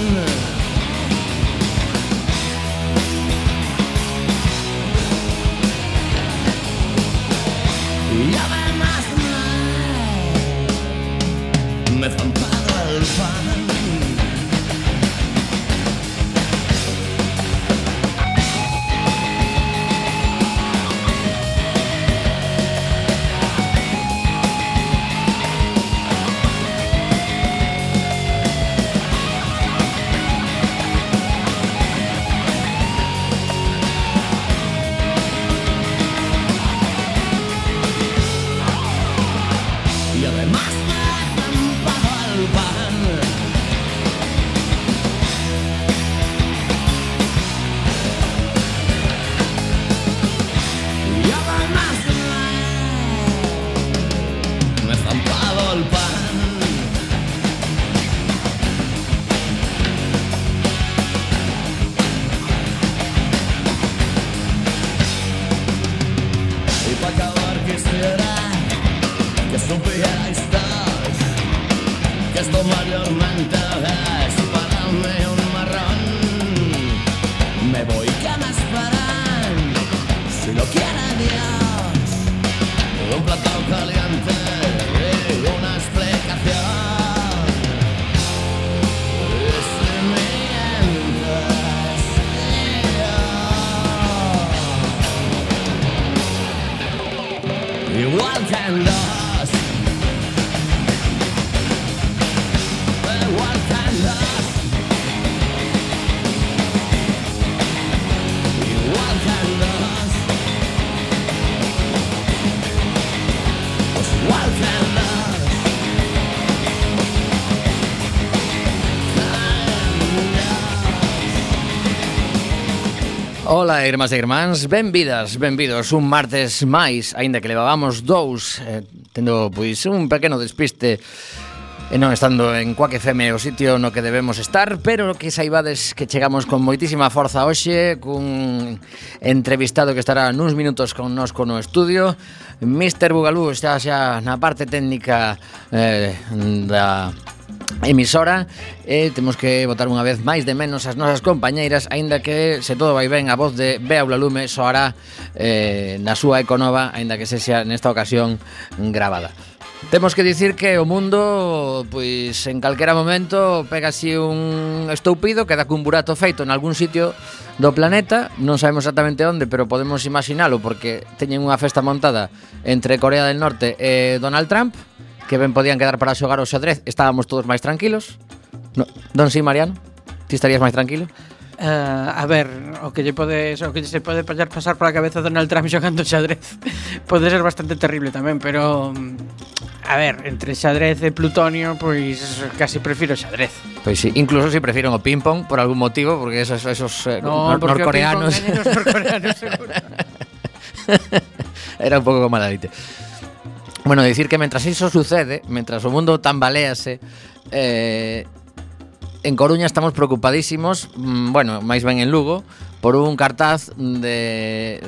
el Ola, irmás e irmáns, benvidas, benvidos un martes máis, aínda que levábamos dous, eh, tendo pois un pequeno despiste E non estando en Coaque FM o sitio no que debemos estar, pero que saibades que chegamos con moitísima forza hoxe, cun entrevistado que estará nuns minutos con nos no estudio, Mr. Bugalú está xa na parte técnica eh, da emisora e temos que votar unha vez máis de menos as nosas compañeiras aínda que se todo vai ben a voz de Bea Lume soará eh, na súa econova aínda que se xa nesta ocasión gravada. Temos que dicir que o mundo pois en calquera momento pega así un estoupido, queda cun burato feito en algún sitio do planeta, non sabemos exactamente onde, pero podemos imaginalo porque teñen unha festa montada entre Corea del Norte e Donald Trump que ben podían quedar para xogar o xadrez, estábamos todos máis tranquilos. No, don si, sí, Mariano, ti estarías máis tranquilo? Uh, a ver, o que lle pode, o que lle se pode pasar pasar pola cabeza de Donald Trump xogando xadrez pode ser bastante terrible tamén, pero a ver, entre xadrez e plutonio, pois casi prefiro xadrez. Pois sí, incluso si prefiren o ping pong por algún motivo, porque esos esos eh, no, nor porque norcoreanos, os norcoreanos seguro. Era un pouco como a. Bueno, dicir que mentras iso sucede, mentras o mundo tambalease, eh, en Coruña estamos preocupadísimos, mm, bueno, máis ben en Lugo, por un cartaz de,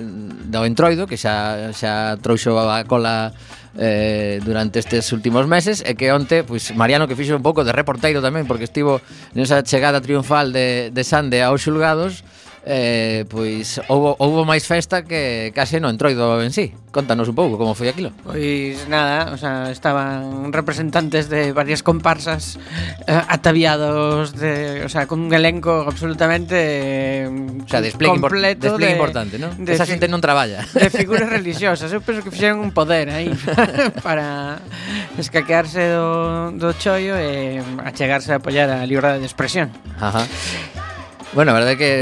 do Entroido que xa, xa trouxo a cola eh, durante estes últimos meses e que onte, pois, Mariano que fixo un pouco de reporteiro tamén porque estivo nesa chegada triunfal de, de Sande aos xulgados eh, pois houbo, houbo máis festa que case no entroido en sí. Contanos un pouco como foi aquilo. Pois nada, o sea, estaban representantes de varias comparsas eh, ataviados de, o sea, con un elenco absolutamente eh, o sea, despliegue completo despliegue de, importante, ¿no? De Esa xente non traballa. De figuras religiosas, eu penso que fixeron un poder aí para escaquearse do, do chollo e achegarse a apoiar a liberdade de expresión. Ajá. Bueno, a verdade é que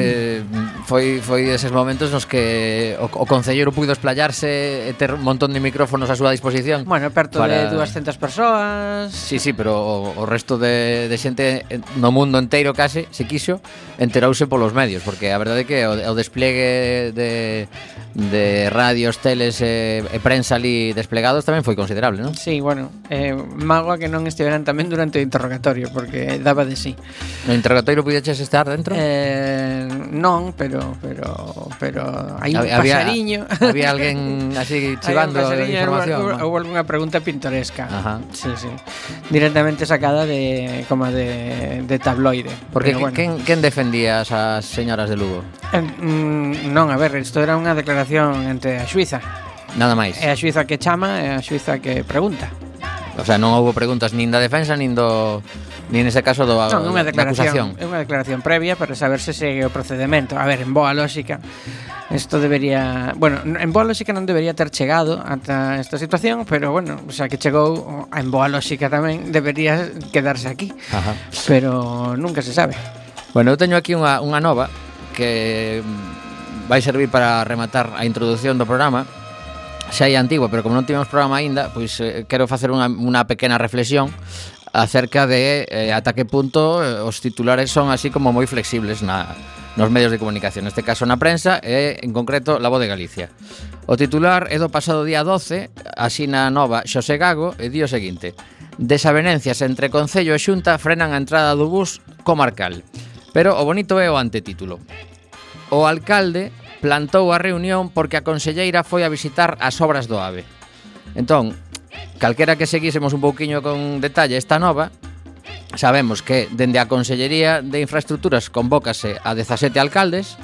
foi foi eses momentos nos que o, o concelleiro puido esplayarse e ter un montón de micrófonos a súa disposición. Bueno, perto para... de 200 persoas. Sí, sí, pero o, o resto de, de xente no mundo inteiro case, se quixo, enterouse polos medios, porque a verdade é que o, o despliegue de, de radios, teles e, e prensa ali desplegados tamén foi considerable, non? Sí, bueno, eh, mágoa que non estiveran tamén durante o interrogatorio, porque daba de sí. No interrogatorio pudeches estar dentro? Eh, Eh, non, pero pero pero hai un había, pasariño. Había alguén así chivando información. Houve algunha pregunta pintoresca. Ajá. Sí, sí. Directamente sacada de como de, de tabloide. Porque bueno. quen, quen defendía as señoras de Lugo? Eh, mm, non, a ver, isto era unha declaración entre a Suiza. Nada máis. É a Suiza que chama, é a Suiza que pregunta. O sea, non houve preguntas nin da defensa nin do Ni nese caso do non, é unha declaración, é unha declaración previa para saber se segue o procedimento. A ver, en boa lógica, isto debería, bueno, en boa lógica non debería ter chegado ata esta situación, pero bueno, o sea, que chegou en boa lógica tamén debería quedarse aquí. Ajá. Pero nunca se sabe. Bueno, eu teño aquí unha, unha nova que vai servir para rematar a introdución do programa xa é antigua, pero como non tivemos programa aínda, pois eh, quero facer unha, unha pequena reflexión acerca de eh, ata que punto eh, os titulares son así como moi flexibles na, nos medios de comunicación, neste caso na prensa e en concreto la voz de Galicia. O titular é do pasado día 12, así na nova Xosé Gago, e di o seguinte Desavenencias entre Concello e Xunta frenan a entrada do bus comarcal. Pero o bonito é o antetítulo. O alcalde plantou a reunión porque a conselleira foi a visitar as obras do AVE. Entón, calquera que seguísemos un pouquiño con detalle esta nova, sabemos que dende a Consellería de Infraestructuras convócase a 17 alcaldes,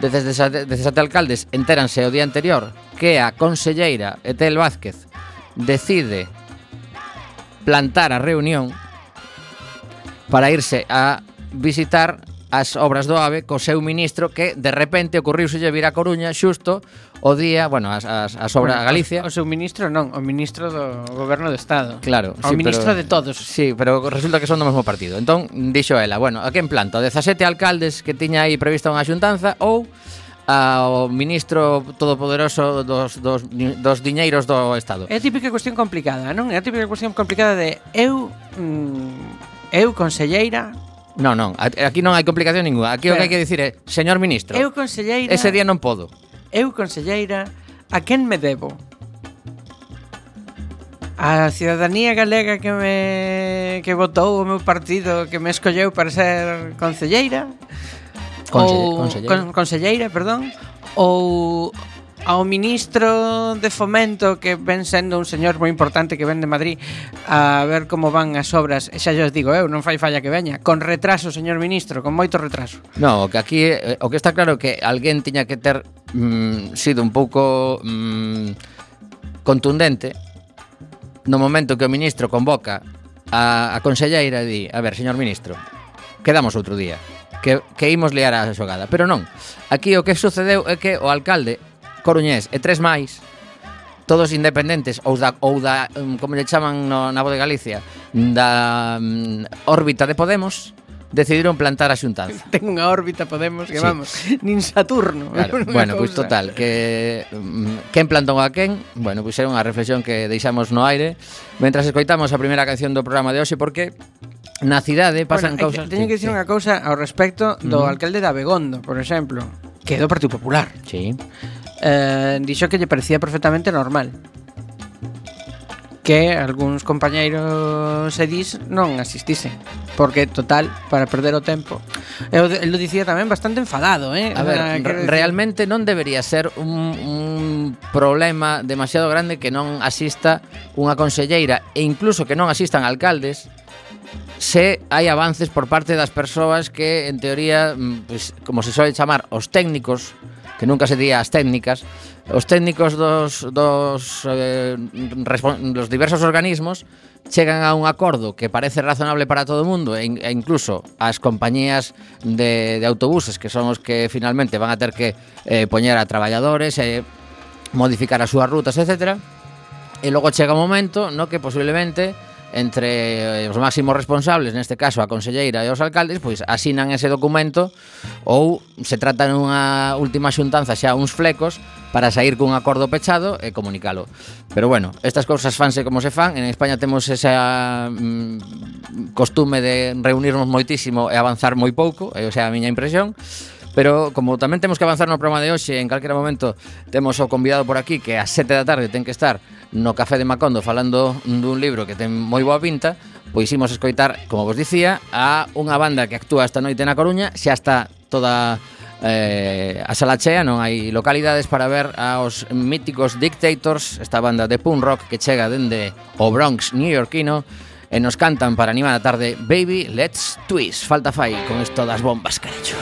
desde 17 alcaldes entéranse o día anterior que a conselleira Etel Vázquez decide plantar a reunión para irse a visitar as obras do AVE co seu ministro que de repente ocurriuselle vir a Coruña xusto o día, bueno, as, as, a sobra a Galicia. O, o seu ministro non, o ministro do goberno do Estado. Claro. O sí, ministro pero, de todos. Sí, pero resulta que son do mesmo partido. Entón, dixo ela, bueno, a quen planta? 17 alcaldes que tiña aí prevista unha xuntanza ou ao ministro todopoderoso dos, dos, dos diñeiros do Estado. É a típica cuestión complicada, non? É a típica cuestión complicada de eu, mm, eu conselleira, Non, non, aquí non hai complicación ninguna. Aquí Pero, o que hai que dicir é, señor ministro, eu conselleira... Ese día non podo. Eu, conselleira, a quen me debo? A ciudadanía galega que me que votou o meu partido, que me escolleu para ser conselleira? Conselle, ou conselleira. Con, conselleira, perdón, ou ao ministro de Fomento que ven sendo un señor moi importante que ven de Madrid a ver como van as obras. E xa os digo eu, non fai falla que veña, con retraso, señor ministro, con moito retraso. No, o que aquí eh, o que está claro é que alguén tiña que ter mm, sido un pouco mm, contundente no momento que o ministro convoca a, a conselleira e di, a ver, señor ministro, quedamos outro día que, que imos liar a xogada Pero non, aquí o que sucedeu é que o alcalde coruñés e tres máis, todos independentes ou da, ou da mm, como lle chaman no, na voz de Galicia, da um, órbita de Podemos, decidiron plantar a xuntanza. Ten unha órbita Podemos que sí. vamos, nin Saturno. Claro. Bueno, pois pues, total, que mm, quen plantou a quen, bueno, pois pues, era unha reflexión que deixamos no aire mentras escoitamos a primeira canción do programa de hoxe porque na cidade pasan bueno, cousas. Teño que dicir sí. unha cousa ao respecto do uh -huh. alcalde de Abegondo, por exemplo, que é do Partido Popular. Sí eh, dixo que lle parecía perfectamente normal que algúns compañeiros e dis non asistisen porque total para perder o tempo eu el lo dicía tamén bastante enfadado eh? a ver, re realmente non debería ser un, un problema demasiado grande que non asista unha conselleira e incluso que non asistan alcaldes se hai avances por parte das persoas que en teoría mm, pues, como se soe chamar os técnicos que nunca se día as técnicas, os técnicos dos, dos, eh, los diversos organismos chegan a un acordo que parece razonable para todo o mundo e, e incluso as compañías de, de autobuses que son os que finalmente van a ter que eh, poñer a traballadores e eh, modificar as súas rutas, etc. E logo chega un momento no que posiblemente entre eh, os máximos responsables, neste caso a conselleira e os alcaldes, pois asinan ese documento ou se trata nunha última xuntanza xa uns flecos para sair cun acordo pechado e comunicalo. Pero bueno, estas cousas fanse como se fan. En España temos esa mm, costume de reunirnos moitísimo e avanzar moi pouco, e o sea, a miña impresión. Pero como tamén temos que avanzar no programa de hoxe, en calquera momento temos o convidado por aquí que a 7 da tarde ten que estar no Café de Macondo falando dun libro que ten moi boa pinta, pois imos escoitar, como vos dicía, a unha banda que actúa esta noite na Coruña, xa está toda eh, a sala chea, non hai localidades para ver aos míticos Dictators, esta banda de punk rock que chega dende o Bronx newyorkino, e nos cantan para animar a tarde Baby, Let's Twist, falta fai con isto das bombas, carallo.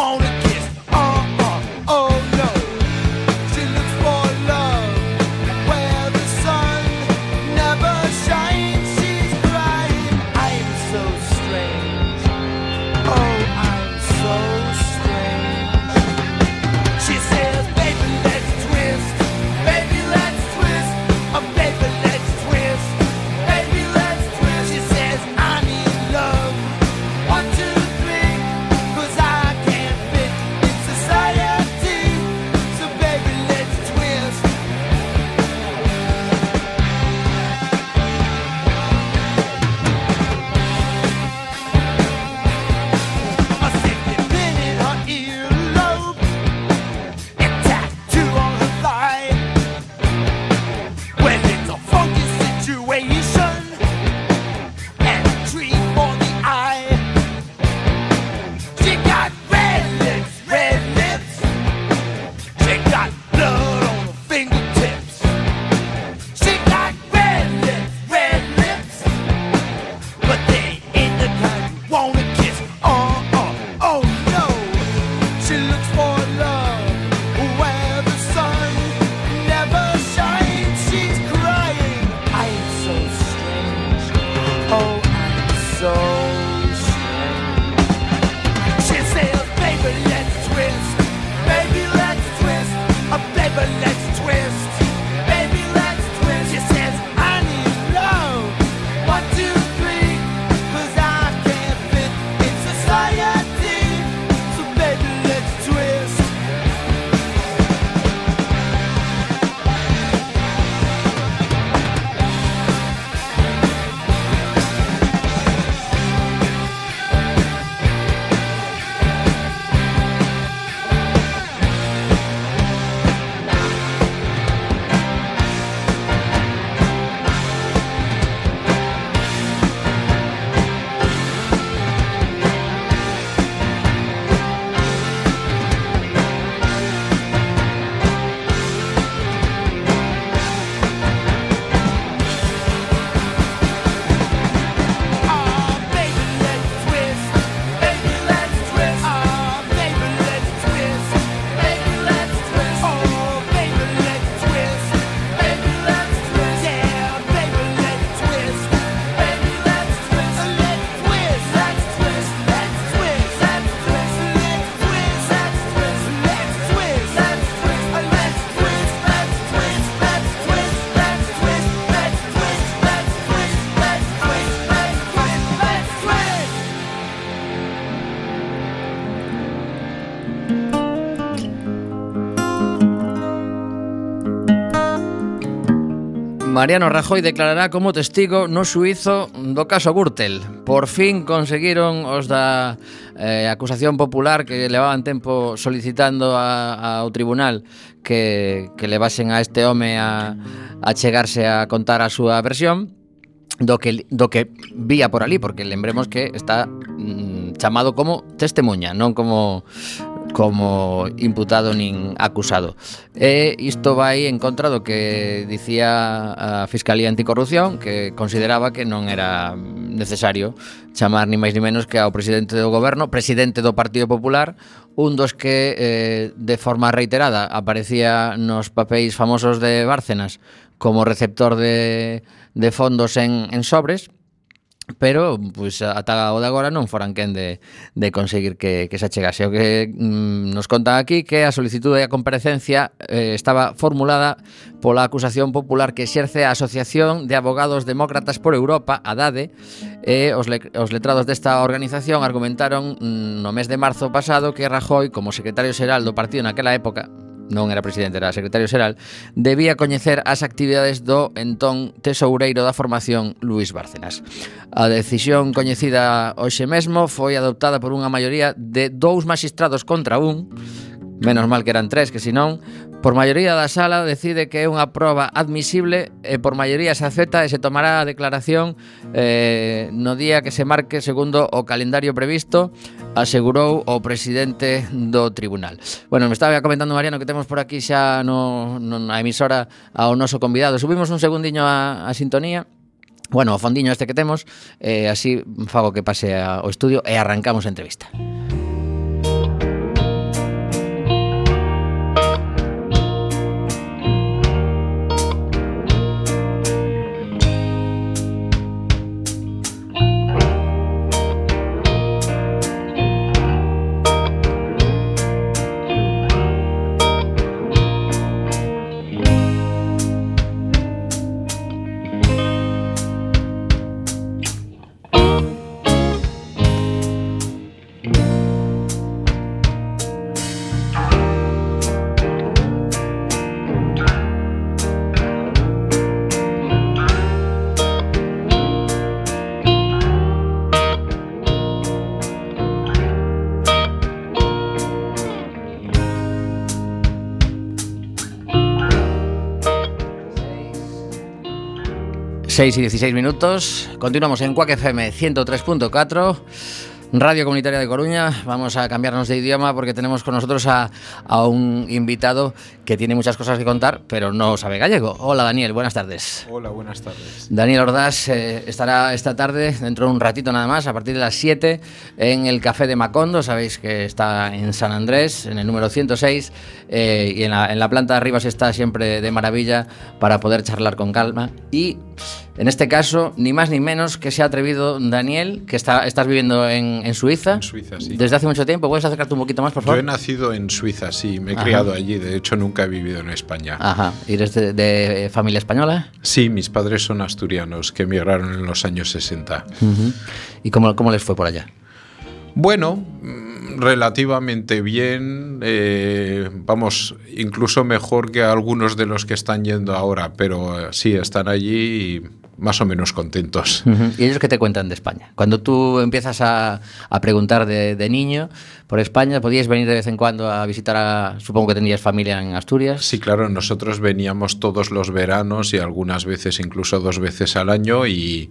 Wanna Mariano Rajoy declarará como testigo no suizo do caso Gürtel. Por fin conseguiron os da eh, acusación popular que levaban tempo solicitando a, ao tribunal que, que levasen a este home a, a chegarse a contar a súa versión do que, do que vía por ali, porque lembremos que está mm, chamado como testemunha, non como como imputado nin acusado. E isto vai en contra do que dicía a Fiscalía Anticorrupción, que consideraba que non era necesario chamar ni máis ni menos que ao presidente do goberno, presidente do Partido Popular, un dos que eh, de forma reiterada aparecía nos papéis famosos de Bárcenas como receptor de, de fondos en, en sobres, pero pois, ata o de agora non foran quen de, de conseguir que, que se achegase. O que mm, nos contan aquí que a solicitude de comparecencia eh, estaba formulada pola acusación popular que exerce a Asociación de Abogados Demócratas por Europa, a DADE, e os, le, os letrados desta organización argumentaron mm, no mes de marzo pasado que Rajoy, como secretario xeral do partido naquela época, non era presidente, era secretario xeral, debía coñecer as actividades do entón tesoureiro da formación Luis Bárcenas. A decisión coñecida hoxe mesmo foi adoptada por unha maioría de dous magistrados contra un, menos mal que eran tres, que senón Por maioría da sala decide que é unha proba admisible e por maioría se acepta e se tomará a declaración eh, no día que se marque segundo o calendario previsto, asegurou o presidente do tribunal. Bueno, me estaba comentando Mariano que temos por aquí xa no, no na emisora ao noso convidado. Subimos un segundiño a, a sintonía. Bueno, o fondiño este que temos, eh, así fago que pase ao estudio e arrancamos a entrevista. Música Seis y 16 minutos. Continuamos en Quack FM 103.4. Radio Comunitaria de Coruña. Vamos a cambiarnos de idioma porque tenemos con nosotros a, a, un invitado que tiene muchas cosas que contar, pero no sabe gallego. Hola Daniel, buenas tardes. Hola, buenas tardes. Daniel Ordaz eh, estará esta tarde, dentro de un ratito nada más, a partir de las 7, en el Café de Macondo. Sabéis que está en San Andrés, en el número 106, eh, y en la, en la planta de arriba se está siempre de maravilla para poder charlar con calma. Y en este caso, ni más ni menos que se ha atrevido Daniel, que está, estás viviendo en, en Suiza. En Suiza, sí. Desde hace mucho tiempo. ¿Puedes acercarte un poquito más, por Yo favor? he nacido en Suiza, sí, me he Ajá. criado allí, de hecho nunca he vivido en España. Ajá. ¿Y eres de, de familia española? Sí, mis padres son asturianos que emigraron en los años 60. Ujú. ¿Y cómo, cómo les fue por allá? Bueno, mm, relativamente bien, eh, vamos, incluso mejor que algunos de los que están yendo ahora, pero eh, sí, están allí y más o menos contentos. ¿Y ellos qué te cuentan de España? Cuando tú empiezas a, a preguntar de, de niño por España, ¿podías venir de vez en cuando a visitar a... Supongo que tendrías familia en Asturias. Sí, claro, nosotros veníamos todos los veranos y algunas veces incluso dos veces al año y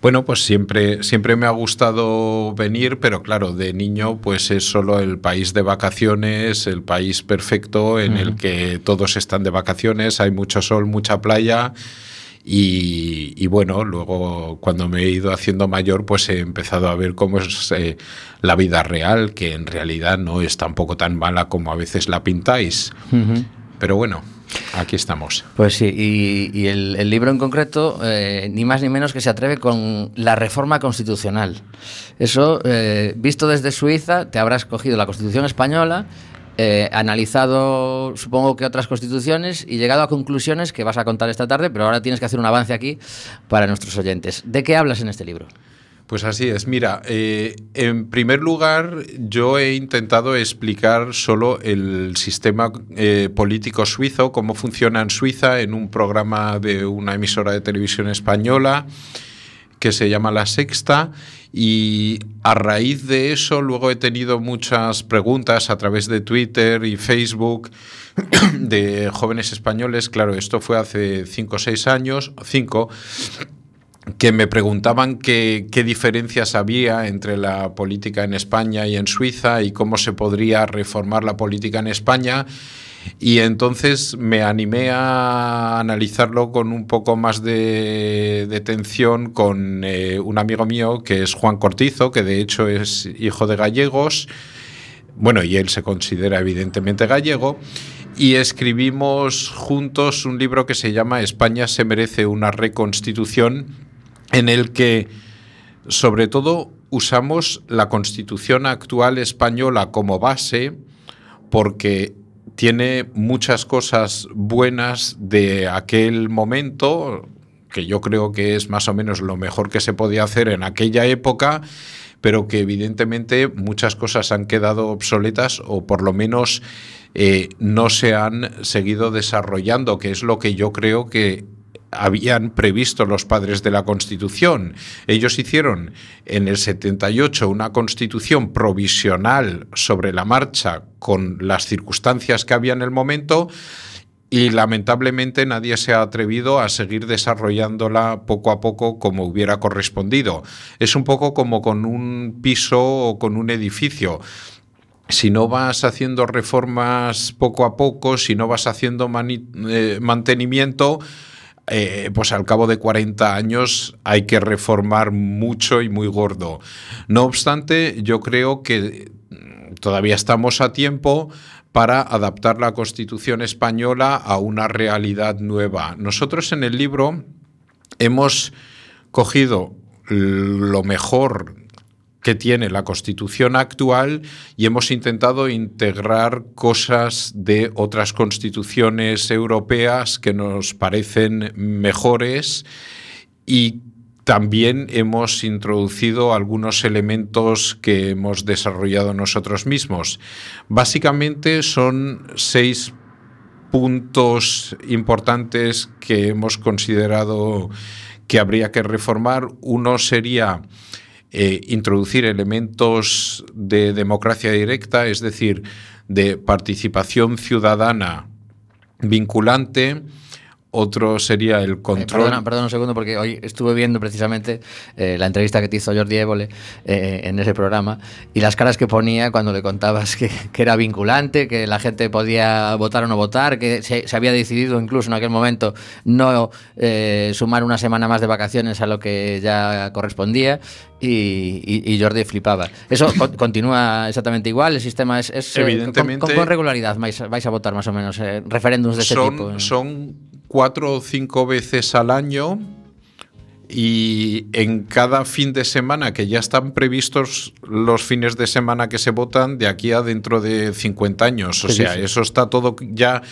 bueno, pues siempre, siempre me ha gustado venir, pero claro, de niño pues es solo el país de vacaciones, el país perfecto en el que todos están de vacaciones, hay mucho sol, mucha playa. Y, y bueno, luego cuando me he ido haciendo mayor, pues he empezado a ver cómo es eh, la vida real, que en realidad no es tampoco tan mala como a veces la pintáis. Ujú. Pero bueno, aquí estamos. Pues sí, y, y el, el libro en concreto, eh, ni más ni menos que se atreve con la reforma constitucional. Eso, eh, visto desde Suiza, te habrás cogido la Constitución española, eh, analizado, supongo que otras constituciones, y llegado a conclusiones que vas a contar esta tarde, pero ahora tienes que hacer un avance aquí para nuestros oyentes. ¿De qué hablas en este libro? Pues así es. Mira, eh, en primer lugar, yo he intentado explicar solo el sistema eh, político suizo, cómo funciona en Suiza, en un programa de una emisora de televisión española que se llama La Sexta. Y a raíz de eso, luego he tenido muchas preguntas a través de Twitter y Facebook de jóvenes españoles. Claro, esto fue hace cinco o seis años, cinco. que me preguntaban qué, qué diferencias había entre la política en España y en Suiza y cómo se podría reformar la política en España. Y entonces me animé a analizarlo con un poco más de, de tensión con eh, un amigo mío que es Juan Cortizo, que de hecho es hijo de gallegos. Bueno, y él se considera evidentemente gallego. Y escribimos juntos un libro que se llama España se merece una reconstitución, en el que sobre todo usamos la constitución actual española como base, porque tiene muchas cosas buenas de aquel momento, que yo creo que es más o menos lo mejor que se podía hacer en aquella época, pero que evidentemente muchas cosas han quedado obsoletas o por lo menos eh, no se han seguido desarrollando, que es lo que yo creo que habían previsto los padres de la Constitución. Ellos hicieron en el 78 una Constitución provisional sobre la marcha con las circunstancias que había en el momento y lamentablemente nadie se ha atrevido a seguir desarrollándola poco a poco como hubiera correspondido. Es un poco como con un piso o con un edificio si no vas haciendo reformas poco a poco, si no vas haciendo eh, mantenimiento, eh, pues al cabo de 40 años hay que reformar mucho y muy gordo. No obstante, yo creo que todavía estamos a tiempo para adaptar la Constitución española a una realidad nueva. Nosotros en el libro hemos cogido lo mejor que tiene la Constitución actual y hemos intentado integrar cosas de otras constituciones europeas que nos parecen mejores y también hemos introducido algunos elementos que hemos desarrollado nosotros mismos. Básicamente son seis puntos importantes que hemos considerado que habría que reformar. Uno sería eh, introducir elementos de democracia directa, es decir, de participación ciudadana vinculante, otro sería el control. Eh, perdona, perdona, un segundo, porque hoy estuve viendo precisamente eh, la entrevista que te hizo Jordi Évole eh, en ese programa y las caras que ponía cuando le contabas que, que, era vinculante, que la gente podía votar o no votar, que se, se había decidido incluso en aquel momento no eh, sumar una semana más de vacaciones a lo que ya correspondía y, y, y Jordi flipaba. ¿Eso co continúa exactamente igual? ¿El sistema es, es Evidentemente, con, con, con, regularidad vais, vais, a votar más o menos referéndums de ese son, tipo? Son cuatro o cinco veces al año y en cada fin de semana, que ya están previstos los fines de semana que se votan de aquí a dentro de 50 años. O sea, eso está todo ya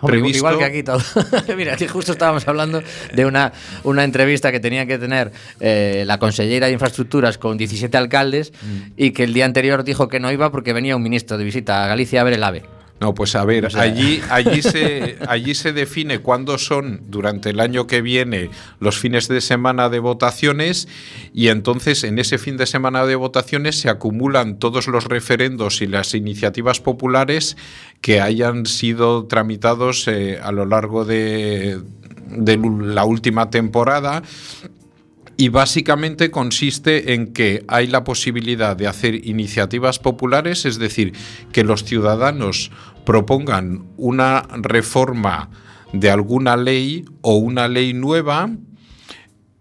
Hombre, previsto. Igual que aquí todo. Mira, aquí justo estábamos hablando de una, una entrevista que tenía que tener eh, la consellera de Infraestructuras con 17 alcaldes mm. y que el día anterior dijo que no iba porque venía un ministro de visita a Galicia a ver el AVE. No, pues a ver, o sea... allí, allí, se, allí se define cuándo son durante el año que viene los fines de semana de votaciones y entonces en ese fin de semana de votaciones se acumulan todos los referendos y las iniciativas populares que hayan sido tramitados eh, a lo largo de, de la última temporada y básicamente consiste en que hay la posibilidad de hacer iniciativas populares, es decir, que los ciudadanos propongan una reforma de alguna ley o una ley nueva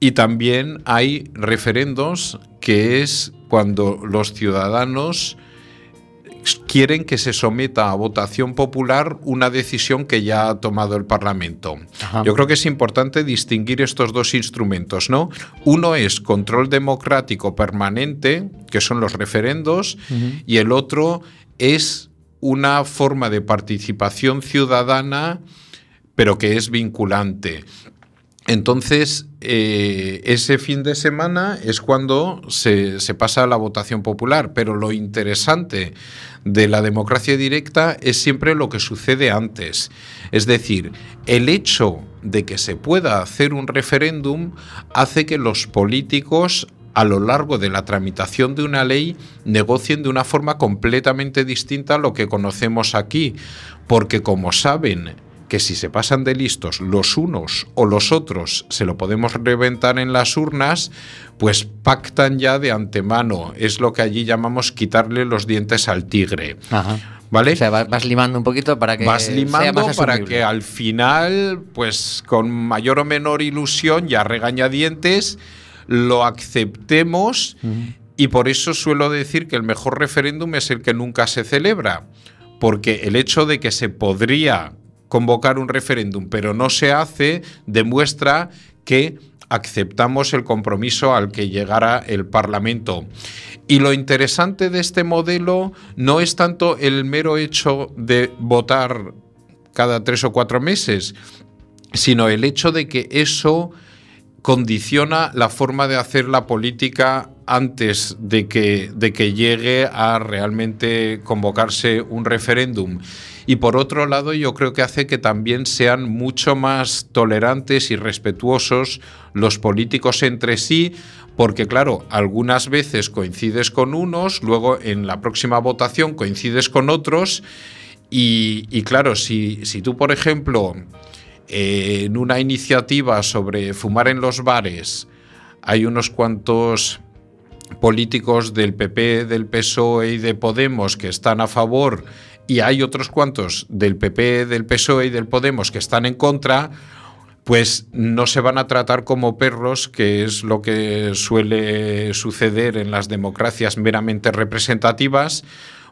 y también hay referendos que es cuando los ciudadanos quieren que se someta a votación popular una decisión que ya ha tomado el Parlamento. Ajá. Yo creo que es importante distinguir estos dos instrumentos, ¿no? Uno es control democrático permanente, que son los referendos, uh -huh. y el otro es una forma de participación ciudadana, pero que es vinculante. Entonces, eh, ese fin de semana es cuando se, se, pasa a la votación popular, pero lo interesante de la democracia directa es siempre lo que sucede antes. Es decir, el hecho de que se pueda hacer un referéndum hace que los políticos a lo largo de la tramitación de una ley negocien de una forma completamente distinta a lo que conocemos aquí, porque como saben que si se pasan de listos los unos o los otros se lo podemos reventar en las urnas, pues pactan ya de antemano. Es lo que allí llamamos quitarle los dientes al tigre. Ajá. ¿Vale? O sea, va- vas limando un poquito para que Vas sea limando más para que al final, pues con mayor o menor ilusión, ya regañadientes, lo aceptemos. Y por eso suelo decir que el mejor referéndum es el que nunca se celebra. Porque el hecho de que se podría convocar un referéndum, pero no se hace, demuestra que aceptamos el compromiso al que llegara el Parlamento. Y lo interesante de este modelo no es tanto el mero hecho de votar cada tres o cuatro meses, sino el hecho de que eso condiciona la forma de hacer la política antes de que, de que llegue a realmente convocarse un referéndum. Y por otro lado, yo creo que hace que también sean mucho más tolerantes y respetuosos los políticos entre sí, porque claro, algunas veces coincides con unos, luego en la próxima votación coincides con otros, y, claro, si, si tú, por ejemplo, eh, en una iniciativa sobre fumar en los bares, hay unos cuantos políticos del PP, del PSOE y de Podemos que están a favor y hay otros cuantos del PP, del PSOE y del Podemos que están en contra, pues no se van a tratar como perros, que es lo que suele suceder en las democracias meramente representativas,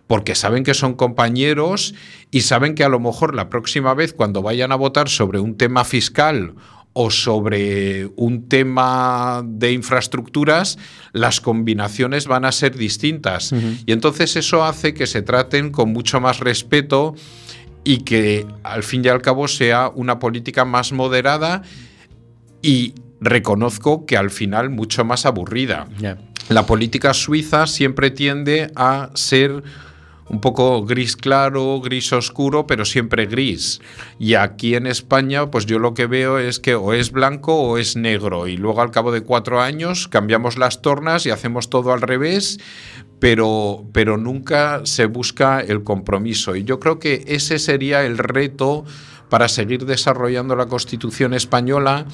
porque saben que son compañeros y saben que a lo mejor la próxima vez cuando vayan a votar sobre un tema fiscal o sobre un tema de infraestructuras, las combinaciones van a ser distintas. Y entonces eso hace que se traten con mucho más respeto y que al fin y al cabo sea una política más moderada y reconozco que al final mucho más aburrida. La política suiza siempre tiende a ser un poco gris claro, gris oscuro, pero siempre gris. Y aquí en España, pues yo lo que veo es que o es blanco o es negro. Y luego al cabo de cuatro años cambiamos las tornas y hacemos todo al revés, pero, pero nunca se busca el compromiso. Y yo creo que ese sería el reto para seguir desarrollando la Constitución española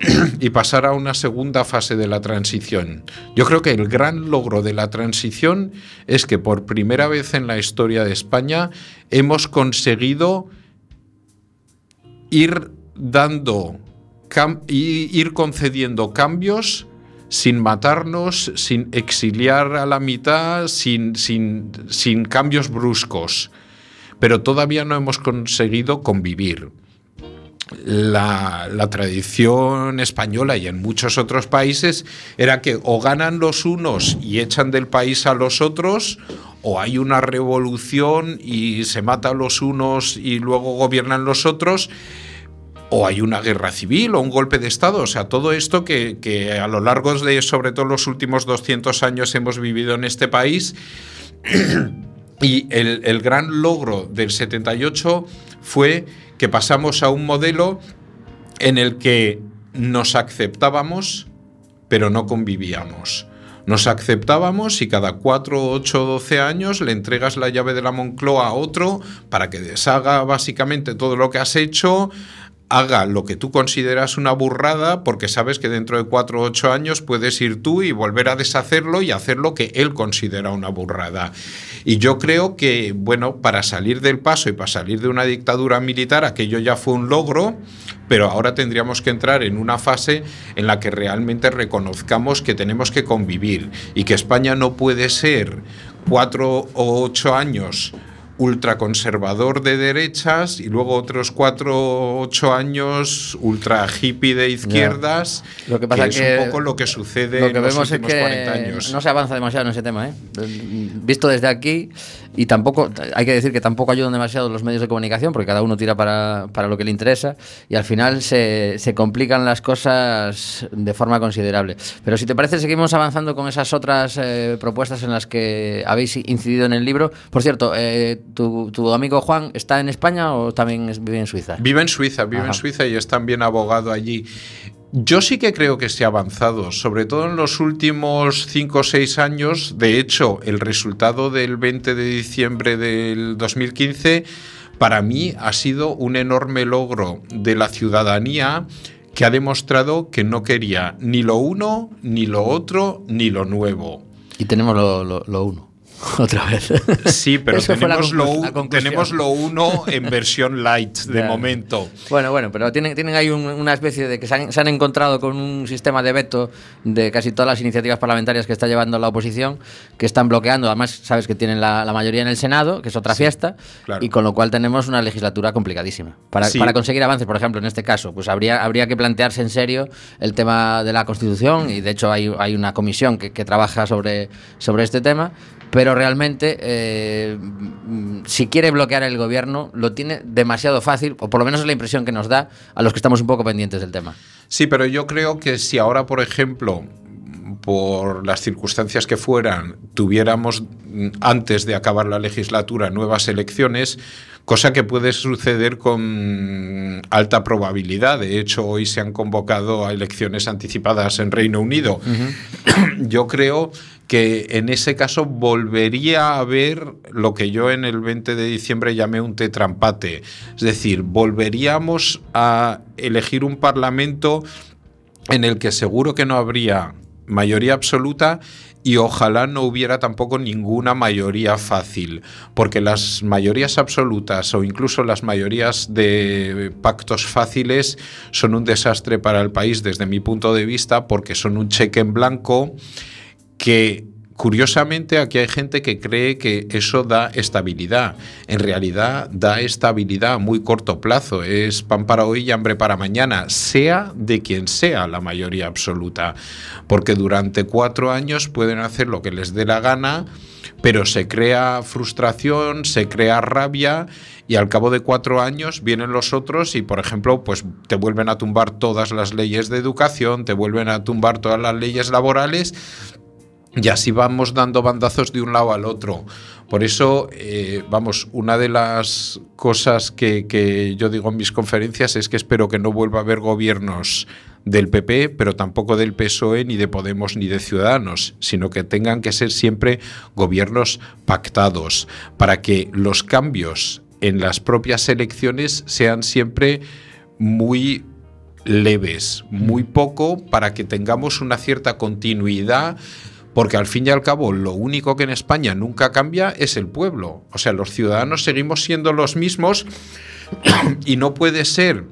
y pasar a una segunda fase de la transición. Yo creo que el gran logro de la transición es que por primera vez en la historia de España hemos conseguido ir dando, y ir concediendo cambios sin matarnos, sin exiliar a la mitad, sin, sin, sin cambios bruscos. Pero todavía no hemos conseguido convivir la, tradición española y en muchos otros países era que o ganan los unos y echan del país a los otros, o hay una revolución y se mata a los unos y luego gobiernan los otros, o hay una guerra civil o un golpe de Estado. O sea, todo esto que, que a lo largo de, sobre todo los últimos 200 años, hemos vivido en este país. Y el, el gran logro del 78 fue que pasamos a un modelo en el que nos aceptábamos, pero no convivíamos. Nos aceptábamos y cada 4, 8, 12 años le entregas la llave de la Moncloa a otro para que deshaga básicamente todo lo que has hecho, haga lo que tú consideras una burrada, porque sabes que dentro de 4 o 8 años puedes ir tú y volver a deshacerlo y hacer lo que él considera una burrada. Y yo creo que, bueno, para salir del paso y para salir de una dictadura militar, aquello ya fue un logro, pero ahora tendríamos que entrar en una fase en la que realmente reconozcamos que tenemos que convivir y que España no puede ser cuatro o ocho años ultraconservador de derechas y luego otros cuatro o ocho años ultra hippie de izquierdas, Lo que pasa es que un poco lo que sucede lo que en los vemos es últimos que 40 años. no se avanza demasiado en ese tema, ¿eh? Visto desde aquí y tampoco hay que decir que tampoco ayudan demasiado los medios de comunicación porque cada uno tira para, para lo que le interesa y al final se, se complican las cosas de forma considerable. Pero si te parece seguimos avanzando con esas otras eh, propuestas en las que habéis incidido en el libro. Por cierto, eh, tu, tu amigo Juan está en España o también vive en Suiza? Vive en Suiza, vive Ajá. en Suiza y es también abogado allí. Yo sí que creo que se ha avanzado, sobre todo en los últimos 5 o 6 años. De hecho, el resultado del 20 de diciembre del 2015 para mí ha sido un enorme logro de la ciudadanía que ha demostrado que no quería ni lo uno, ni lo otro, ni lo nuevo. Y tenemos lo, lo- lo uno. Otra vez. Sí, pero Eso fue la tenemos, lo, tenemos lo uno en versión light de momento. Bueno, bueno, pero tienen, tienen ahí un- una especie de que se han, se han encontrado con un sistema de veto de casi todas las iniciativas parlamentarias que está llevando la oposición, que están bloqueando. Además, sabes que tienen la, la mayoría en el Senado, que es otra fiesta, claro. y con lo cual tenemos una legislatura complicadísima. Para, Sí. para conseguir avances, por ejemplo, en este caso, pues habría, habría que plantearse en serio el tema de la Constitución, y de hecho hay, hay una comisión que, que trabaja sobre, sobre este tema. Pero realmente, eh, mm, si quiere bloquear el gobierno, lo tiene demasiado fácil, o por lo menos es la impresión que nos da a los que estamos un poco pendientes del tema. Sí, pero yo creo que si ahora, por ejemplo, por las circunstancias que fueran, tuviéramos mm, antes de acabar la legislatura nuevas elecciones, cosa que puede suceder con alta probabilidad. De hecho, hoy se han convocado a elecciones anticipadas en Reino Unido. Yo creo que en ese caso volvería a haber lo que yo en el 20 de diciembre llamé un tetrampate. Es decir, volveríamos a elegir un parlamento en el que seguro que no habría mayoría absoluta y ojalá no hubiera tampoco ninguna mayoría fácil, porque las mayorías absolutas o incluso las mayorías de pactos fáciles son un desastre para el país desde mi punto de vista, porque son un cheque en blanco que curiosamente aquí hay gente que cree que eso da estabilidad. En realidad da estabilidad a muy corto plazo. Es pan para hoy y hambre para mañana, sea de quien sea la mayoría absoluta. Porque durante cuatro años pueden hacer lo que les dé la gana, pero se crea frustración, se crea rabia y al cabo de cuatro años vienen los otros y, por ejemplo, pues te vuelven a tumbar todas las leyes de educación, te vuelven a tumbar todas las leyes laborales y así vamos dando bandazos de un lado al otro. Por eso, eh, vamos, una de las cosas que, que yo digo en mis conferencias es que espero que no vuelva a haber gobiernos del PP, pero tampoco del PSOE, ni de Podemos, ni de Ciudadanos, sino que tengan que ser siempre gobiernos pactados, para que los cambios en las propias elecciones sean siempre muy leves, muy poco, para que tengamos una cierta continuidad porque al fin y al cabo lo único que en España nunca cambia es el pueblo. O sea, los ciudadanos seguimos siendo los mismos y no puede ser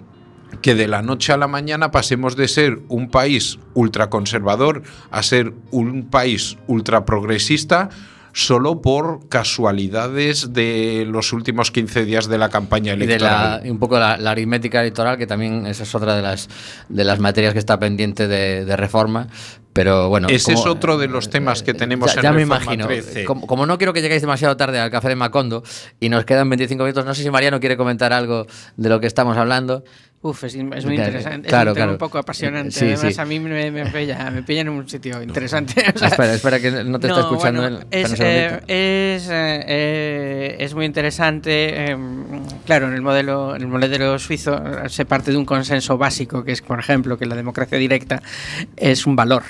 que de la noche a la mañana pasemos de ser un país ultraconservador a ser un país ultraprogresista solo por casualidades de los últimos 15 días de la campaña Y de electoral. la, y un poco la, la aritmética electoral, que también esa es otra de las, de las materias que está pendiente de, de reforma. Pero bueno. Ese es otro de los temas que tenemos ya, en ya me imagino. 13. Como, como no quiero que lleguéis demasiado tarde al café de Macondo y nos quedan 25 minutos, no sé si Mariano quiere comentar algo de lo que estamos hablando. Uf, es, es muy interesante. claro, es un claro. un poco apasionante. Sí, Además, sí. a mí me, me, pilla, me pilla en un sitio interesante. O sea, espera, espera, que no te está escuchando bueno. Es, eh, es, eh, es muy interesante. eh, claro, en el modelo, en el modelo suizo eh, se parte de un consenso básico, que es, por ejemplo, que la democracia directa es un valor.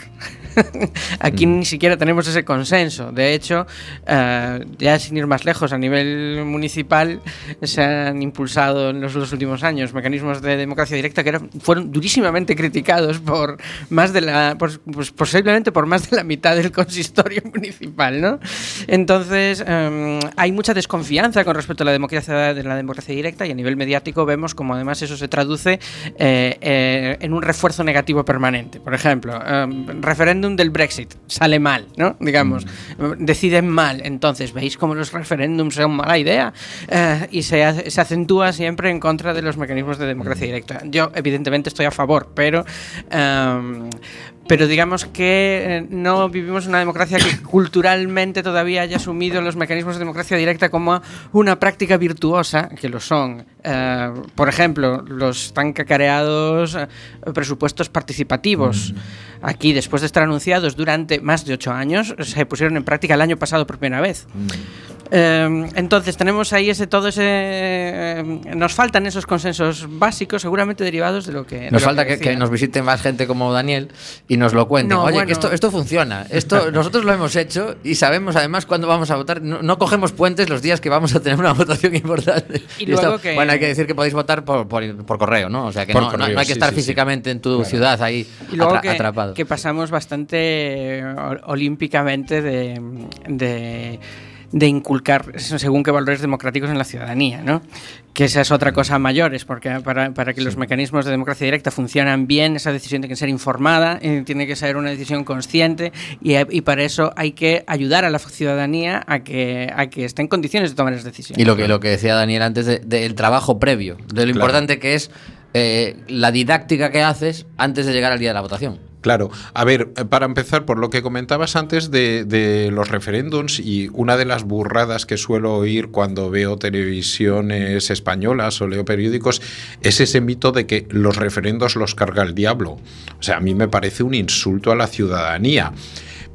Aquí Mm. ni siquiera tenemos ese consenso. De hecho, eh, ya sin ir más lejos, a nivel municipal se han impulsado en los dos últimos años mecanismos de democracia directa que eran- fueron durísimamente criticados por más de la, por- pues posiblemente por más de la mitad del consistorio municipal, ¿no? Entonces em, hay mucha desconfianza con respecto a la democracia de la democracia directa y a nivel mediático vemos como además eso se traduce eh, eh, en un refuerzo negativo permanente. Por ejemplo, em, referéndum del Brexit sale mal, ¿no? Digamos, deciden mal. Entonces, ¿veis cómo los referéndums son mala idea? Eh, y se, hace- se acentúa siempre en contra de los mecanismos de democracia directa. Yo, evidentemente, estoy a favor, pero. em, pero digamos que eh, no vivimos una democracia que culturalmente todavía haya asumido los mecanismos de democracia directa como una práctica virtuosa, que lo son. Eh, por ejemplo, los tan cacareados presupuestos participativos. Aquí, después de estar anunciados durante más de ocho años, se pusieron en práctica el año pasado por primera vez. Eh, entonces tenemos ahí ese todo ese eh, nos faltan esos consensos básicos seguramente derivados de lo que Nos lo falta que, nos visite más gente como Daniel y nos lo cuenten. No, Oye, bueno. que esto, esto funciona. Esto nosotros lo hemos hecho y sabemos además cuándo vamos a votar. No, no cogemos puentes los días que vamos a tener una votación importante. Y luego esto- que- Bueno, hay que decir que podéis votar por, por, por correo, ¿no? O sea que no, no- correo, no hay que sí, estar sí, sí. físicamente en tu ciudad ahí y luego atra- que, atrapado. que pasamos bastante eh, ol- olímpicamente de, de, de inculcar según qué valores democráticos en la ciudadanía, ¿no? Que esa es otra cosa mayores, porque para, para que los mecanismos de democracia directa funcionan bien, esa decisión tiene que ser informada, eh, tiene que ser una decisión consciente y, y para eso hay que ayudar a la ciudadanía a que, a que esté en condiciones de tomar esas decisiones. Y lo que, lo que decía Daniel antes de- del trabajo previo, de lo importante que es eh, la didáctica que haces antes de llegar al día de la votación. Claro, a ver, eh, para empezar, por lo que comentabas antes de, los referéndums y una de las burradas que suelo oír cuando veo televisiones españolas o leo periódicos es ese mito de que los referendos los carga el diablo. O sea, a mí me parece un insulto a la ciudadanía.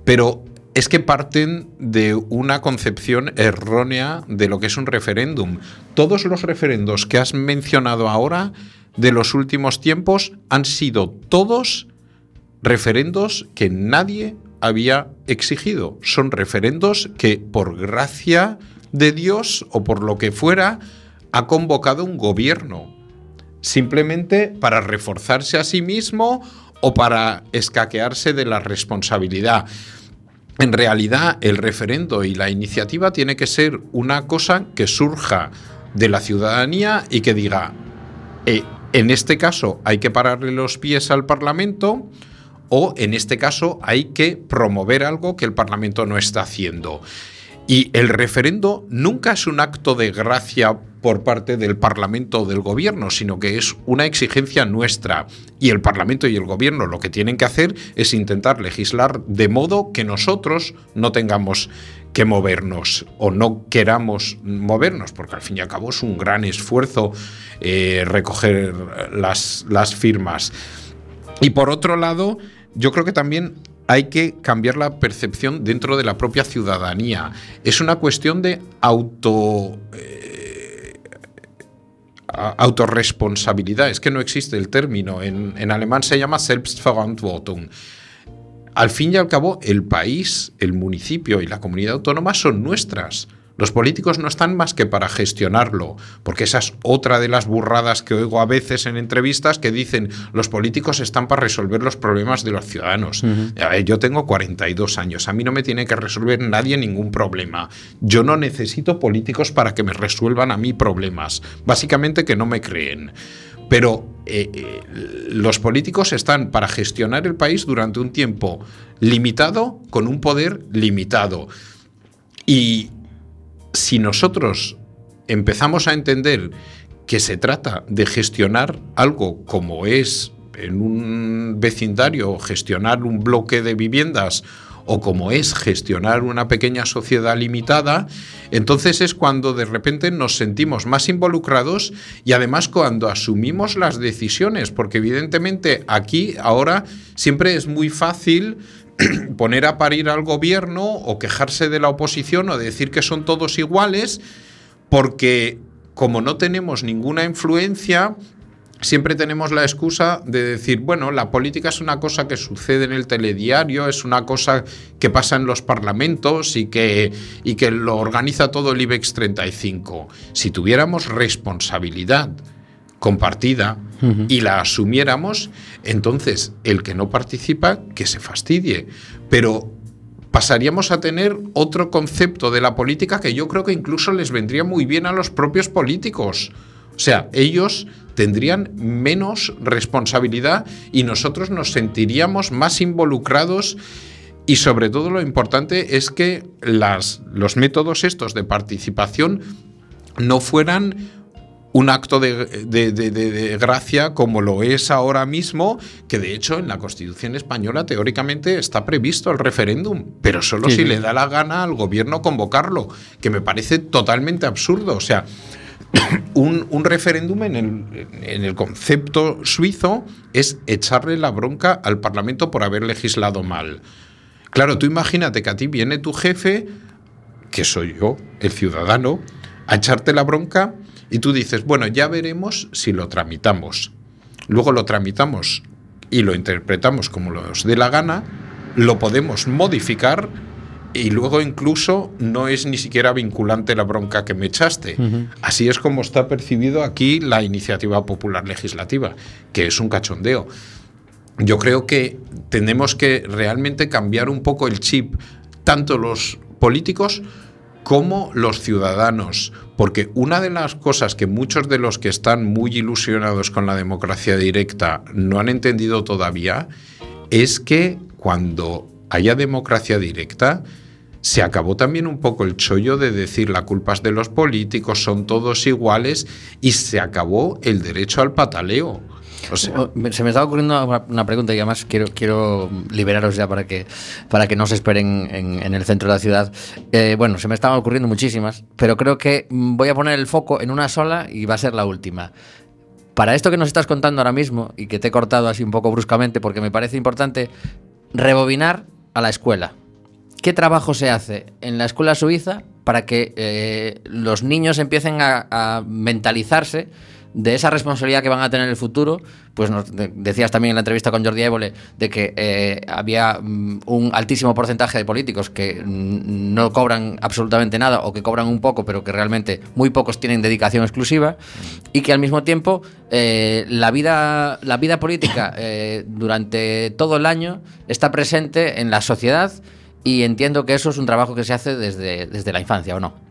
Pero es que parten de una concepción errónea de lo que es un referéndum. Todos los referendos que has mencionado ahora de los últimos tiempos han sido todos referendos que nadie había exigido. Son referendos que por gracia de Dios o por lo que fuera ha convocado un gobierno. Simplemente para reforzarse a sí mismo o para escaquearse de la responsabilidad. En realidad, el referendo y la iniciativa tiene que ser una cosa que surja de la ciudadanía y que diga, eh, en este caso hay que pararle los pies al Parlamento o en este caso hay que promover algo que el Parlamento no está haciendo. Y el referendo nunca es un acto de gracia por parte del Parlamento o del Gobierno, sino que es una exigencia nuestra. Y el Parlamento y el Gobierno lo que tienen que hacer es intentar legislar de modo que nosotros no tengamos que movernos o no queramos movernos, porque al fin y al cabo es un gran esfuerzo eh, recoger las, las firmas. Y por otro lado, yo creo que también hay que cambiar la percepción dentro de la propia ciudadanía. Es una cuestión de auto. eh, autorresponsabilidad. Es que no existe el término. En, en alemán se llama Selbstverantwortung. Al fin y al cabo, el país, el municipio y la comunidad autónoma son nuestras. Los políticos no están más que para gestionarlo, porque esa es otra de las burradas que oigo a veces en entrevistas que dicen los políticos están para resolver los problemas de los ciudadanos. A ver, yo tengo 42 años, a mí no me tiene que resolver nadie ningún problema. Yo no necesito políticos para que me resuelvan a mí problemas, básicamente que no me creen. Pero eh, eh, los políticos están para gestionar el país durante un tiempo limitado, con un poder limitado. Y si nosotros empezamos a entender que se trata de gestionar algo como es en un vecindario, gestionar un bloque de viviendas o como es gestionar una pequeña sociedad limitada, entonces es cuando de repente nos sentimos más involucrados y además cuando asumimos las decisiones, porque evidentemente aquí ahora siempre es muy fácil poner a parir al gobierno o quejarse de la oposición o decir que son todos iguales, porque como no tenemos ninguna influencia, siempre tenemos la excusa de decir, bueno, la política es una cosa que sucede en el telediario, es una cosa que pasa en los parlamentos y que, y que lo organiza todo el IBEX 35. Si tuviéramos responsabilidad compartida y la asumiéramos, entonces el que no participa, que se fastidie. Pero pasaríamos a tener otro concepto de la política que yo creo que incluso les vendría muy bien a los propios políticos. O sea, ellos tendrían menos responsabilidad y nosotros nos sentiríamos más involucrados y sobre todo lo importante es que las, los métodos estos de participación no fueran un acto de, de- de- de- gracia como lo es ahora mismo, que de hecho en la Constitución española teóricamente está previsto el referéndum, pero solo Sí, si le da la gana al gobierno convocarlo, que me parece totalmente absurdo. O sea, un, un referéndum en el, en el concepto suizo es echarle la bronca al Parlamento por haber legislado mal. Claro, tú imagínate que a ti viene tu jefe que soy yo, el ciudadano, a echarte la bronca y tú dices, bueno, ya veremos si lo tramitamos. Luego lo tramitamos y lo interpretamos como nos dé la gana, lo podemos modificar y luego incluso no es ni siquiera vinculante la bronca que me echaste. Así es como está percibido aquí la iniciativa popular legislativa, que es un cachondeo. Yo creo que tenemos que realmente cambiar un poco el chip, tanto los políticos como los ciudadanos, porque una de las cosas que muchos de los que están muy ilusionados con la democracia directa no han entendido todavía es que cuando haya democracia directa, se acabó también un poco el chollo de decir la culpa es de los políticos, son todos iguales y se acabó el derecho al pataleo. Se me estaba ocurriendo una, pregunta y además quiero, quiero liberaros ya para que, para que no se esperen en, el centro de la ciudad. Eh, bueno, se me estaban ocurriendo muchísimas, pero creo que voy a poner el foco en una sola y va a ser la última. Para esto que nos estás contando ahora mismo y que te he cortado así un poco bruscamente porque me parece importante rebobinar a la escuela. ¿Qué trabajo se hace en la escuela suiza para que eh, los niños empiecen a mentalizarse de esa responsabilidad que van a tener en el futuro? Pues nos de- decías también en la entrevista con Jordi Évole de que eh, había mm, un altísimo porcentaje de políticos que mm, no cobran absolutamente nada o que cobran un poco, pero que realmente muy pocos tienen dedicación exclusiva y que al mismo tiempo eh, la, vida, la vida política eh, durante todo el año está presente en la sociedad y entiendo que eso es un trabajo que se hace desde, desde la infancia, ¿o no?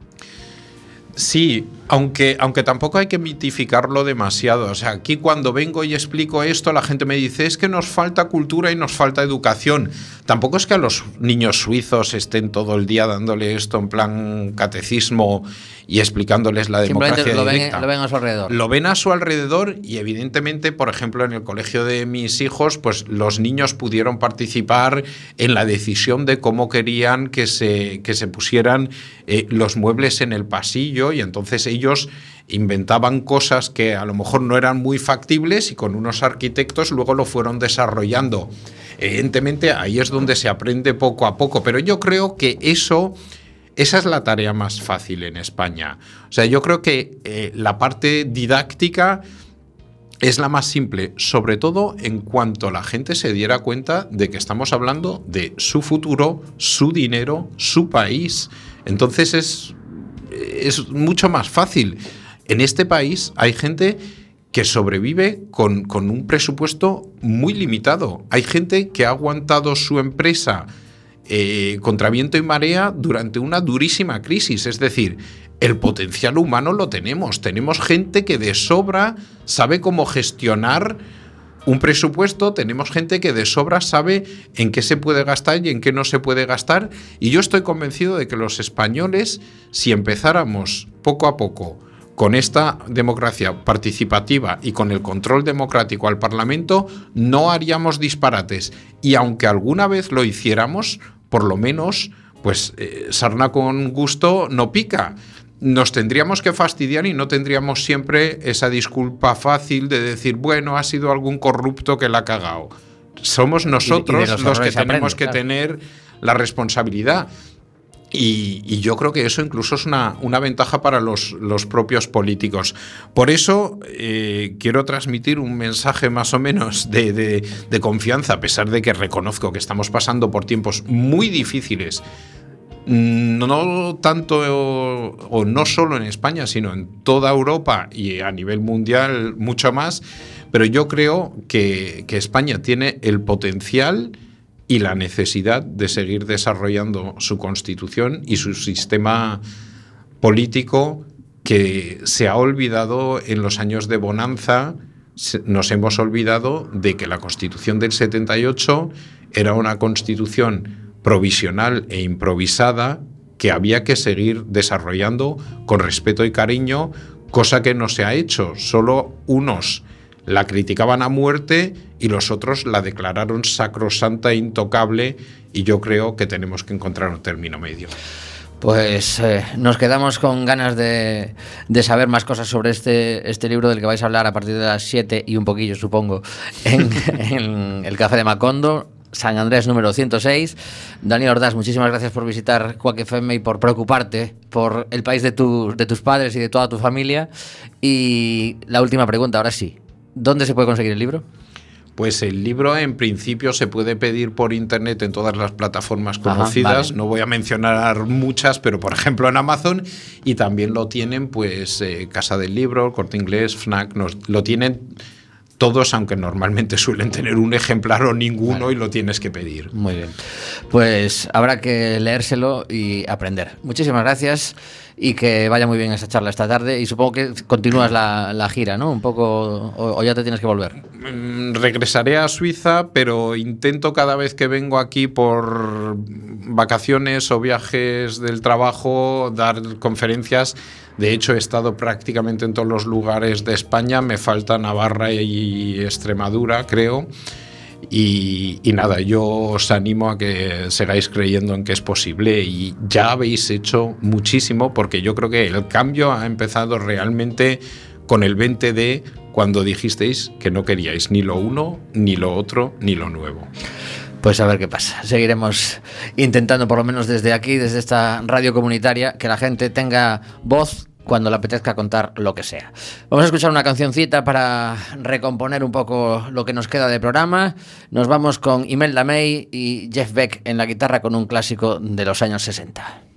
Sí, aunque, aunque tampoco hay que mitificarlo demasiado. O sea, aquí cuando vengo y explico esto, la gente me dice, es que nos falta cultura y nos falta educación. Tampoco es que a los niños suizos estén todo el día dándole esto en plan catecismo y explicándoles la democracia lo ven, lo ven a su alrededor. Lo ven a su alrededor y evidentemente, por ejemplo, en el colegio de mis hijos, pues los niños pudieron participar en la decisión de cómo querían que se, que se pusieran eh, los muebles en el pasillo y entonces ellos inventaban cosas que a lo mejor no eran muy factibles y con unos arquitectos luego lo fueron desarrollando. Evidentemente ahí es donde se aprende poco a poco, pero yo creo que eso... Esa es la tarea más fácil en España. O sea, yo creo que eh, la parte didáctica es la más simple, sobre todo en cuanto la gente se diera cuenta de que estamos hablando de su futuro, su dinero, su país. Entonces es, es mucho más fácil. En este país hay gente que sobrevive con, con un presupuesto muy limitado. Hay gente que ha aguantado su empresa eh, contra viento y marea durante una durísima crisis. Es decir, el potencial humano lo tenemos. Tenemos gente que de sobra sabe cómo gestionar un presupuesto, tenemos gente que de sobra sabe en qué se puede gastar y en qué no se puede gastar. Y yo estoy convencido de que los españoles, si empezáramos poco a poco con esta democracia participativa y con el control democrático al Parlamento, no haríamos disparates. Y aunque alguna vez lo hiciéramos, por lo menos, pues eh, sarna con gusto no pica. Nos tendríamos que fastidiar y no tendríamos siempre esa disculpa fácil de decir, bueno, ha sido algún corrupto que la ha cagado. Somos nosotros los los, que tenemos que claro. tener la responsabilidad. Y, y yo creo que eso incluso es una, una ventaja para los, los propios políticos. Por eso eh, quiero transmitir un mensaje más o menos de, de- de confianza, a pesar de que reconozco que estamos pasando por tiempos muy difíciles. No tanto o, no solo en España, sino en toda Europa y a nivel mundial mucho más. Pero yo creo que, que España tiene el potencial y la necesidad de seguir desarrollando su constitución y su sistema político que se ha olvidado en los años de bonanza, nos hemos olvidado de que la constitución del 78 era una constitución provisional e improvisada que había que seguir desarrollando con respeto y cariño, cosa que no se ha hecho. Solo unos la criticaban a muerte y los otros la declararon sacrosanta e intocable y yo creo que tenemos que encontrar un término medio. Pues eh, nos quedamos con ganas de, de saber más cosas sobre este, este libro del que vais a hablar a partir de las 7 y un poquillo, supongo, en, en el Café de Macondo. San Andrés número 106. Daniel Ordaz, muchísimas gracias por visitar Quack FM y por preocuparte por el país de, tu- de tus padres y de toda tu familia. Y la última pregunta, ahora sí. ¿Dónde se puede conseguir el libro? Pues el libro en principio se puede pedir por internet en todas las plataformas Ajá, conocidas. vale. No voy a mencionar muchas, pero por ejemplo en Amazon y también lo tienen pues eh, Casa del Libro, Corte Inglés, Fnac, nos- lo tienen todos, aunque normalmente suelen tener un ejemplar o ninguno y lo tienes que pedir. Muy bien. Pues habrá que leérselo y aprender. Muchísimas gracias y que vaya muy bien esa charla esta tarde. Y supongo que continúas la, la gira, ¿no? Un poco, o, o ya te tienes que volver. Mm, Regresaré a Suiza, pero intento cada vez que vengo aquí por vacaciones o viajes del trabajo dar conferencias. De hecho, he estado prácticamente en todos los lugares de España. Me falta Navarra y Extremadura, creo. Y, nada, yo os animo a que sigáis creyendo en que es posible y ya habéis hecho muchísimo porque yo creo que el cambio ha empezado realmente con el 20D cuando dijisteis que no queríais ni lo uno, ni lo otro, ni lo nuevo. Pues a ver qué pasa. Seguiremos intentando, por lo menos desde aquí, desde esta radio comunitaria, que la gente tenga voz cuando le apetezca contar lo que sea. Vamos a escuchar una cancioncita para recomponer un poco lo que nos queda de programa. Nos vamos con Imelda May y Jeff Beck en la guitarra con un clásico de los años 60.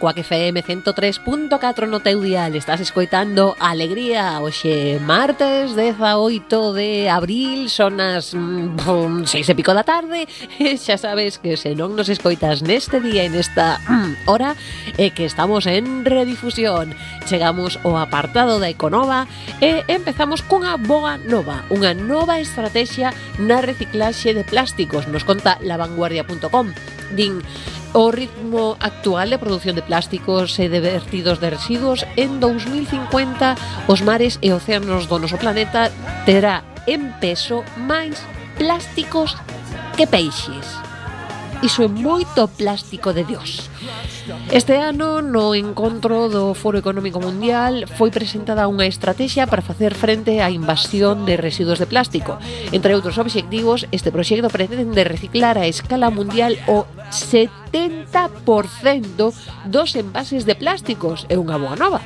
Cuac FM 103.4 no teu dial. Estás escoitando Alegría Oxe martes 18 de abril Son as mm, seis e pico da tarde. E xa sabes que se non nos escoitas neste día e nesta mm, hora É que estamos en redifusión. Chegamos ao apartado da Econova E empezamos cunha boa nova Unha nova estrategia na reciclaxe de plásticos Nos conta lavanguardia.com Din O ritmo actual de produción de plásticos e de vertidos de residuos en 2050 os mares e océanos do noso planeta terá en peso máis plásticos que peixes iso é moito plástico de Dios. Este ano, no encontro do Foro Económico Mundial, foi presentada unha estrategia para facer frente á invasión de residuos de plástico. Entre outros obxectivos, este proxecto pretende reciclar a escala mundial o 70% dos envases de plásticos. É unha boa nova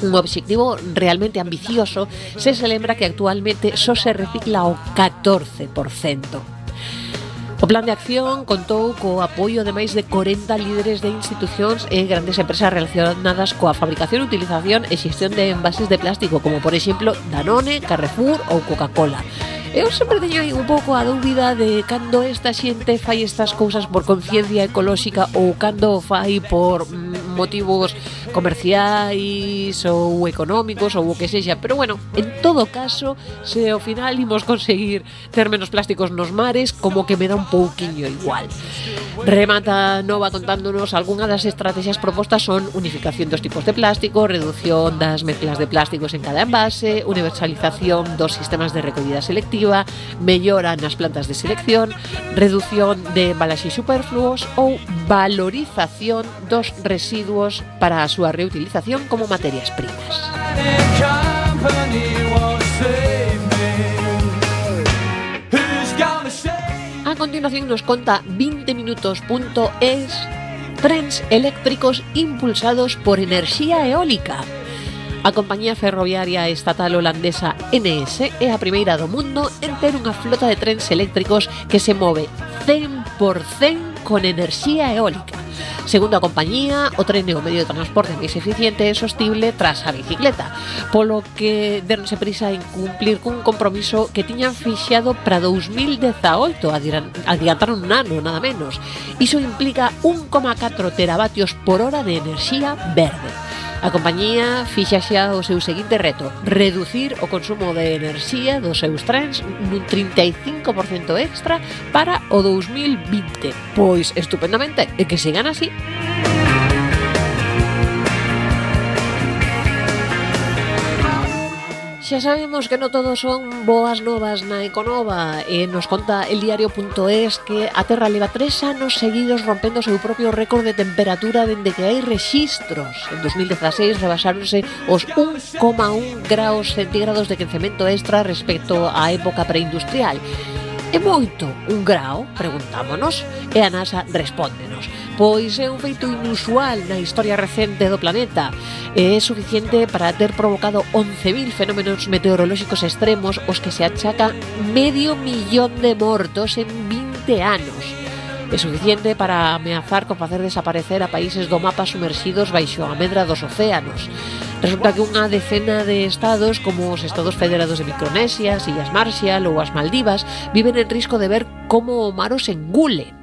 un obxectivo realmente ambicioso se se lembra que actualmente só se recicla o 14%. O plan de acción contou co apoio de máis de 40 líderes de institucións e grandes empresas relacionadas coa fabricación, utilización e xestión de envases de plástico, como por exemplo Danone, Carrefour ou Coca-Cola. Eu sempre teño un pouco a dúbida de cando esta xente fai estas cousas por conciencia ecolóxica ou cando fai por mm, motivos comerciais ou económicos ou o que sexa, pero bueno, en todo caso, se ao final imos conseguir ter menos plásticos nos mares, como que me dá un pouquiño igual. Remata Nova contándonos algunha das estrategias propostas son unificación dos tipos de plástico, reducción das mezclas de plásticos en cada envase, universalización dos sistemas de recollida selectiva, efectiva, mellora nas plantas de selección, redución de embalaxes superfluos ou valorización dos residuos para a súa reutilización como materias primas. A continuación nos conta 20minutos.es trens eléctricos impulsados por enerxía eólica A compañía ferroviaria estatal holandesa NS é a primeira do mundo en ter unha flota de trens eléctricos que se move 100% con enerxía eólica. Segundo a compañía, o tren é o medio de transporte máis eficiente e sostible tras a bicicleta, polo que deronse prisa en cumplir cun compromiso que tiñan fixado para 2018, adiantaron un ano, nada menos. Iso implica 1,4 teravatios por hora de enerxía verde. A compañía fixa xa o seu seguinte reto, reducir o consumo de enerxía dos seus trens nun 35% extra para o 2020. Pois, estupendamente, e que sigan así. Xa sabemos que non todo son boas novas na Econova e nos conta el diario.es que a Terra leva tres anos seguidos rompendo o seu propio récord de temperatura dende que hai rexistros. En 2016 rebasáronse os 1,1 graus centígrados de quencemento extra respecto á época preindustrial. É moito un grau, preguntámonos, e a NASA respóndenos pois é un feito inusual na historia recente do planeta e é suficiente para ter provocado 11.000 fenómenos meteorolóxicos extremos os que se achaca medio millón de mortos en 20 anos é suficiente para ameazar con facer desaparecer a países do mapa sumerxidos baixo a medra dos océanos. Resulta que unha decena de estados, como os estados federados de Micronesia, as Illas Marshall ou as Maldivas, viven en risco de ver como o mar os engule.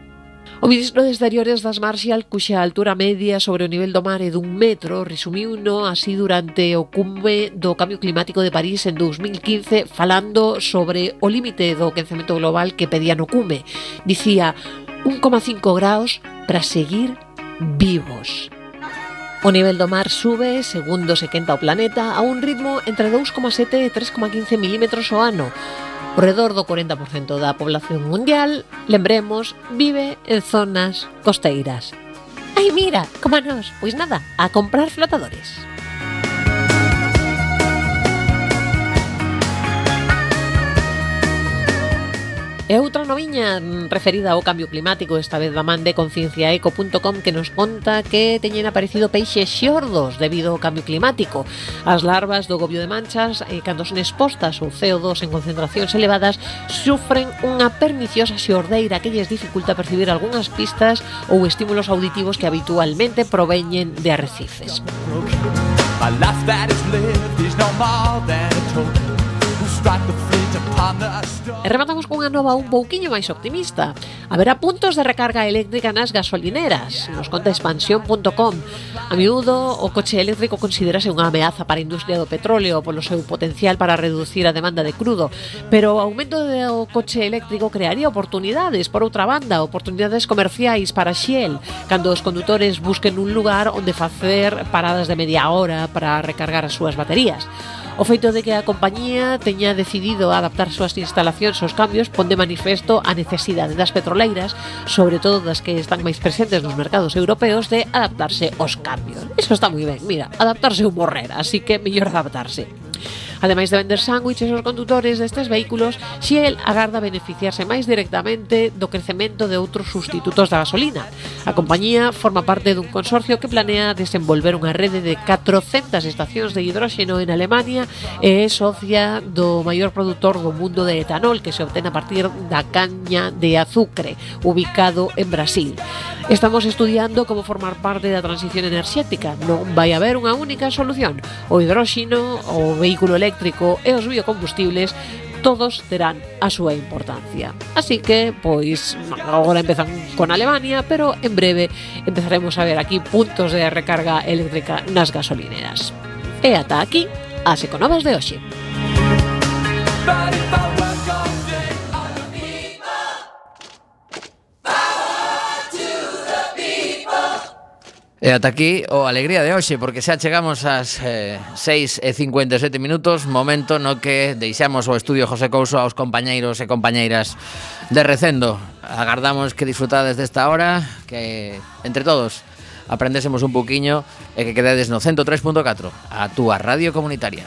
O ministro de Exteriores das Marshall, cuxa altura media sobre o nivel do mar é dun metro, resumiu no así durante o cumbe do cambio climático de París en 2015, falando sobre o límite do quencemento global que pedía no cume. Dicía 1,5 graus para seguir vivos. O nivel do mar sube, segundo se quenta o planeta, a un ritmo entre 2,7 e 3,15 milímetros o ano, O redor do 40% da población mundial, lembremos, vive en zonas costeiras. Ai, mira, como a nós, pois nada, a comprar flotadores. E outra noviña referida ao cambio climático, esta vez da man de concienciaeco.com que nos conta que teñen aparecido peixes xordos debido ao cambio climático. As larvas do gobio de manchas, eh, cando son expostas ao CO2 en concentracións elevadas, sufren unha perniciosa xordeira que lles dificulta percibir algunhas pistas ou estímulos auditivos que habitualmente proveñen de arrecifes. My life that is lived is no more than a token. Who strike the E rematamos cunha nova un pouquiño máis optimista. Haberá puntos de recarga eléctrica nas gasolineras, nos conta expansión.com. A miúdo, o coche eléctrico considerase unha ameaza para a industria do petróleo polo seu potencial para reducir a demanda de crudo, pero o aumento do coche eléctrico crearía oportunidades por outra banda, oportunidades comerciais para Shell, cando os condutores busquen un lugar onde facer paradas de media hora para recargar as súas baterías. O feito de que a compañía teña decidido adaptar adaptar súas instalacións aos cambios pon de manifesto a necesidade das petroleiras, sobre todo das que están máis presentes nos mercados europeos, de adaptarse aos cambios. Eso está moi ben, mira, adaptarse ou morrer, así que mellor adaptarse. Ademais de vender sándwiches aos condutores destes vehículos, Shell agarda beneficiarse máis directamente do crecemento de outros sustitutos da gasolina. A compañía forma parte dun consorcio que planea desenvolver unha rede de 400 estacións de hidróxeno en Alemania e é socia do maior produtor do mundo de etanol que se obtén a partir da caña de azucre, ubicado en Brasil. Estamos estudiando como formar parte da transición enerxética. Non vai haber unha única solución. O hidróxino, o vehículo eléctrico e os biocombustibles todos terán a súa importancia. Así que, pois, agora empezan con Alemania, pero en breve empezaremos a ver aquí puntos de recarga eléctrica nas gasolineras. E ata aquí as econovas de hoxe. Body, body. E ata aquí o alegría de hoxe, porque xa chegamos ás eh, 6 e 57 minutos, momento no que deixamos o estudio José Couso aos compañeiros e compañeiras de Recendo. Agardamos que disfrutades desta hora, que entre todos aprendésemos un poquiño e que quedades no 103.4, a túa radio comunitaria.